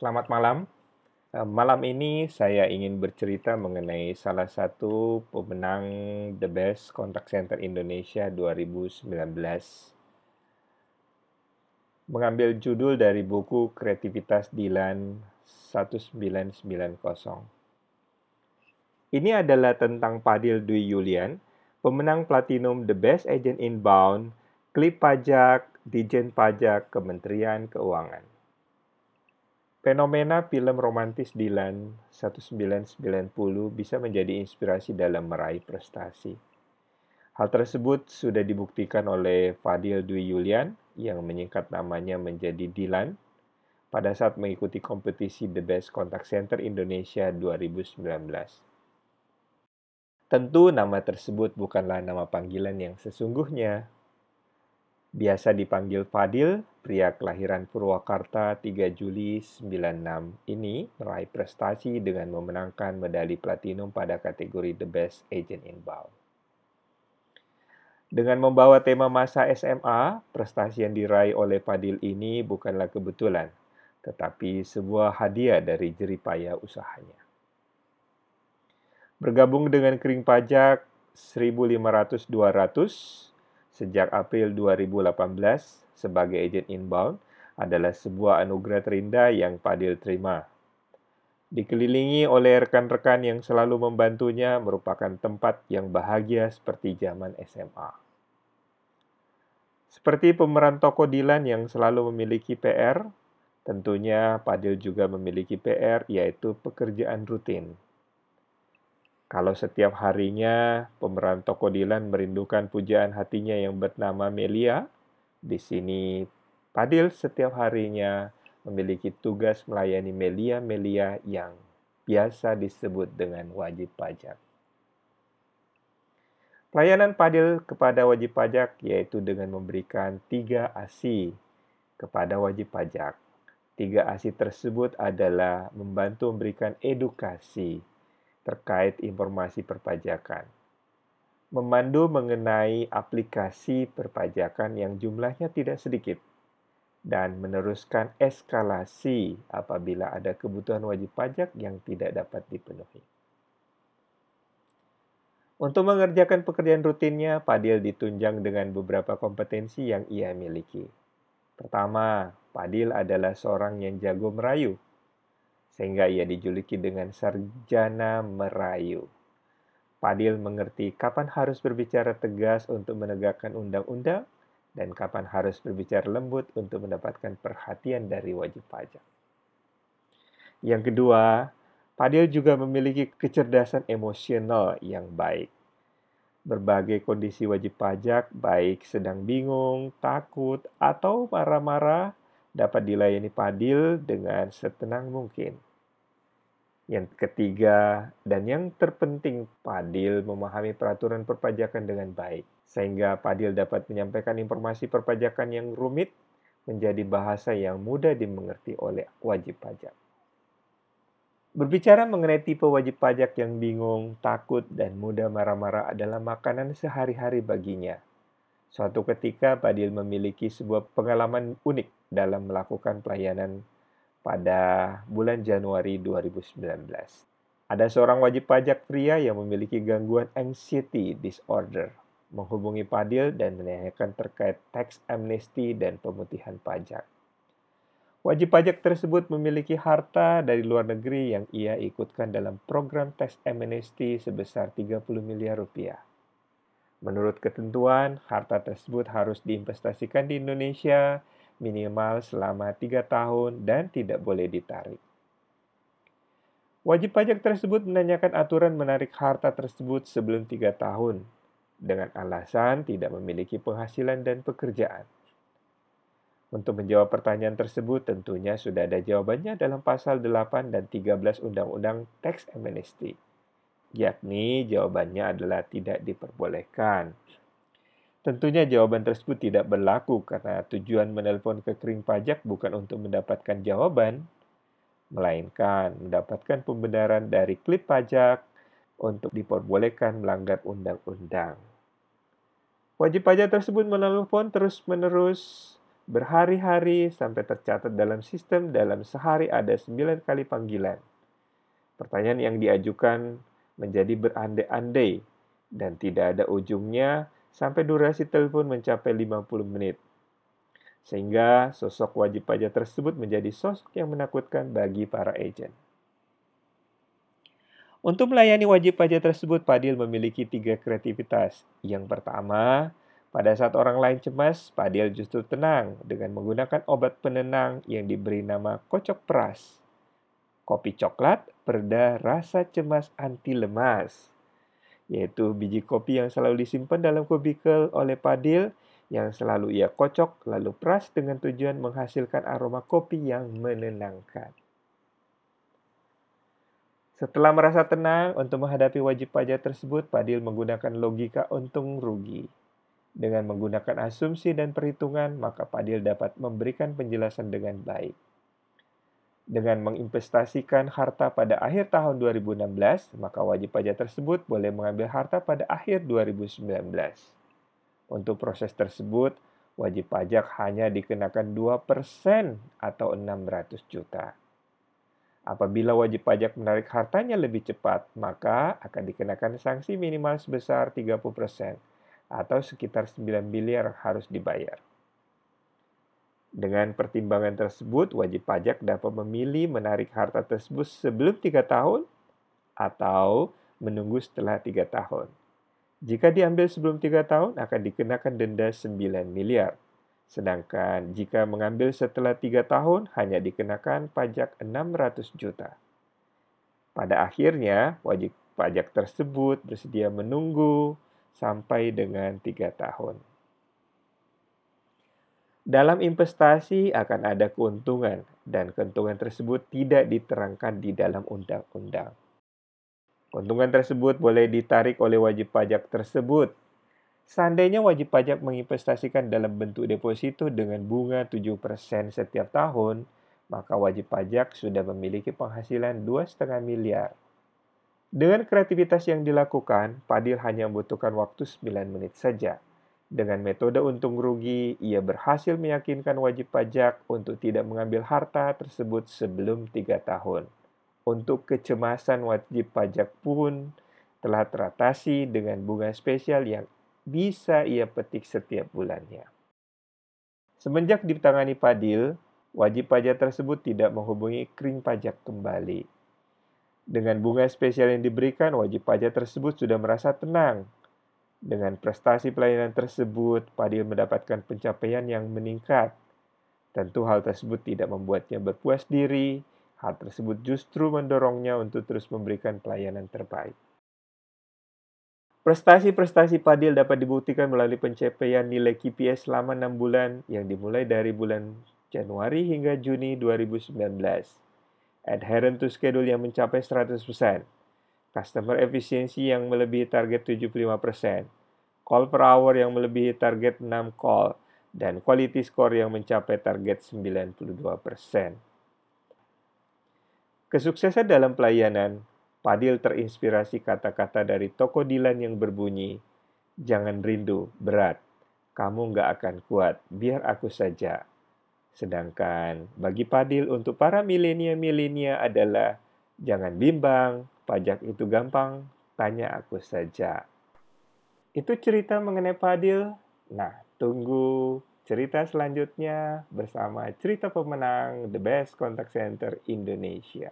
Selamat malam. Eh, Malam ini saya ingin bercerita mengenai salah satu pemenang The Best Contact Center Indonesia 2019. Mengambil judul dari buku Kreativitas Dilan 1990. Ini adalah tentang Padil Dwi Yulian, pemenang Platinum The Best Agent Inbound, Klip Pajak, Dijen Pajak, Kementerian Keuangan. Fenomena film romantis Dilan 1990 bisa menjadi inspirasi dalam meraih prestasi. Hal tersebut sudah dibuktikan oleh Fadil Dwi Yulian yang menyingkat namanya menjadi Dilan pada saat mengikuti kompetisi The Best Contact Center Indonesia 2019. Tentu nama tersebut bukanlah nama panggilan yang sesungguhnya, Biasa dipanggil Fadil, pria kelahiran Purwakarta 3 Juli 96 ini meraih prestasi dengan memenangkan medali platinum pada kategori The Best Agent Inbound. Dengan membawa tema masa SMA, prestasi yang diraih oleh Fadil ini bukanlah kebetulan, tetapi sebuah hadiah dari jeripaya usahanya. Bergabung dengan kering pajak 1.500-200, sejak April 2018 sebagai agen inbound adalah sebuah anugerah terindah yang Padil terima. Dikelilingi oleh rekan-rekan yang selalu membantunya merupakan tempat yang bahagia seperti zaman SMA. Seperti pemeran tokoh Dilan yang selalu memiliki PR, tentunya Padil juga memiliki PR yaitu pekerjaan rutin. Kalau setiap harinya pemeran toko Dilan merindukan pujaan hatinya yang bernama Melia, di sini Padil setiap harinya memiliki tugas melayani Melia-Melia yang biasa disebut dengan wajib pajak. Pelayanan Padil kepada wajib pajak yaitu dengan memberikan tiga ASI kepada wajib pajak. Tiga ASI tersebut adalah membantu memberikan edukasi, terkait informasi perpajakan. Memandu mengenai aplikasi perpajakan yang jumlahnya tidak sedikit dan meneruskan eskalasi apabila ada kebutuhan wajib pajak yang tidak dapat dipenuhi. Untuk mengerjakan pekerjaan rutinnya, Padil ditunjang dengan beberapa kompetensi yang ia miliki. Pertama, Padil adalah seorang yang jago merayu sehingga ia dijuluki dengan sarjana merayu. Padil mengerti kapan harus berbicara tegas untuk menegakkan undang-undang dan kapan harus berbicara lembut untuk mendapatkan perhatian dari wajib pajak. Yang kedua, Padil juga memiliki kecerdasan emosional yang baik. Berbagai kondisi wajib pajak, baik sedang bingung, takut, atau marah-marah, dapat dilayani Padil dengan setenang mungkin. Yang ketiga, dan yang terpenting, Padil memahami peraturan perpajakan dengan baik, sehingga Padil dapat menyampaikan informasi perpajakan yang rumit menjadi bahasa yang mudah dimengerti oleh wajib pajak. Berbicara mengenai tipe wajib pajak yang bingung, takut, dan mudah marah-marah adalah makanan sehari-hari baginya. Suatu ketika, Padil memiliki sebuah pengalaman unik dalam melakukan pelayanan pada bulan Januari 2019. Ada seorang wajib pajak pria yang memiliki gangguan anxiety disorder menghubungi Padil dan menanyakan terkait tax amnesty dan pemutihan pajak. Wajib pajak tersebut memiliki harta dari luar negeri yang ia ikutkan dalam program tax amnesty sebesar 30 miliar rupiah. Menurut ketentuan, harta tersebut harus diinvestasikan di Indonesia minimal selama tiga tahun dan tidak boleh ditarik. Wajib pajak tersebut menanyakan aturan menarik harta tersebut sebelum tiga tahun dengan alasan tidak memiliki penghasilan dan pekerjaan. Untuk menjawab pertanyaan tersebut tentunya sudah ada jawabannya dalam pasal 8 dan 13 Undang-Undang Tax Amnesty. Yakni jawabannya adalah tidak diperbolehkan. Tentunya jawaban tersebut tidak berlaku karena tujuan menelpon ke kering pajak bukan untuk mendapatkan jawaban, melainkan mendapatkan pembenaran dari klip pajak untuk diperbolehkan melanggar undang-undang. Wajib pajak tersebut menelpon terus-menerus berhari-hari sampai tercatat dalam sistem dalam sehari ada 9 kali panggilan. Pertanyaan yang diajukan menjadi berandai-andai dan tidak ada ujungnya sampai durasi telepon mencapai 50 menit. Sehingga sosok wajib pajak tersebut menjadi sosok yang menakutkan bagi para agen. Untuk melayani wajib pajak tersebut, Padil memiliki tiga kreativitas. Yang pertama, pada saat orang lain cemas, Padil justru tenang dengan menggunakan obat penenang yang diberi nama kocok peras. Kopi coklat, perda rasa cemas anti lemas yaitu biji kopi yang selalu disimpan dalam kubikel oleh Padil yang selalu ia kocok lalu peras dengan tujuan menghasilkan aroma kopi yang menenangkan. Setelah merasa tenang untuk menghadapi wajib pajak tersebut, Padil menggunakan logika untung rugi. Dengan menggunakan asumsi dan perhitungan, maka Padil dapat memberikan penjelasan dengan baik dengan menginvestasikan harta pada akhir tahun 2016, maka wajib pajak tersebut boleh mengambil harta pada akhir 2019. Untuk proses tersebut, wajib pajak hanya dikenakan 2% atau 600 juta. Apabila wajib pajak menarik hartanya lebih cepat, maka akan dikenakan sanksi minimal sebesar 30% atau sekitar 9 miliar harus dibayar. Dengan pertimbangan tersebut, wajib pajak dapat memilih menarik harta tersebut sebelum tiga tahun atau menunggu setelah tiga tahun. Jika diambil sebelum tiga tahun, akan dikenakan denda 9 miliar. Sedangkan jika mengambil setelah tiga tahun, hanya dikenakan pajak 600 juta. Pada akhirnya, wajib pajak tersebut bersedia menunggu sampai dengan tiga tahun. Dalam investasi akan ada keuntungan dan keuntungan tersebut tidak diterangkan di dalam undang-undang. Keuntungan tersebut boleh ditarik oleh wajib pajak tersebut. Seandainya wajib pajak menginvestasikan dalam bentuk deposito dengan bunga 7% setiap tahun, maka wajib pajak sudah memiliki penghasilan 2,5 miliar. Dengan kreativitas yang dilakukan, Padil hanya membutuhkan waktu 9 menit saja dengan metode untung rugi, ia berhasil meyakinkan wajib pajak untuk tidak mengambil harta tersebut sebelum tiga tahun. Untuk kecemasan wajib pajak pun telah teratasi dengan bunga spesial yang bisa ia petik setiap bulannya. Semenjak ditangani Padil, wajib pajak tersebut tidak menghubungi kring pajak kembali. Dengan bunga spesial yang diberikan, wajib pajak tersebut sudah merasa tenang dengan prestasi pelayanan tersebut, Padil mendapatkan pencapaian yang meningkat. Tentu hal tersebut tidak membuatnya berpuas diri, hal tersebut justru mendorongnya untuk terus memberikan pelayanan terbaik. Prestasi-prestasi Padil dapat dibuktikan melalui pencapaian nilai KPI selama 6 bulan yang dimulai dari bulan Januari hingga Juni 2019. Adherent to schedule yang mencapai 100%, customer efficiency yang melebihi target 75%, call per hour yang melebihi target 6 call, dan quality score yang mencapai target 92%. Kesuksesan dalam pelayanan, Padil terinspirasi kata-kata dari toko Dilan yang berbunyi, Jangan rindu, berat. Kamu nggak akan kuat, biar aku saja. Sedangkan bagi Padil untuk para milenia-milenia adalah jangan bimbang, Pajak itu gampang, tanya aku saja. Itu cerita mengenai Fadil. Nah, tunggu cerita selanjutnya bersama cerita pemenang The Best Contact Center Indonesia.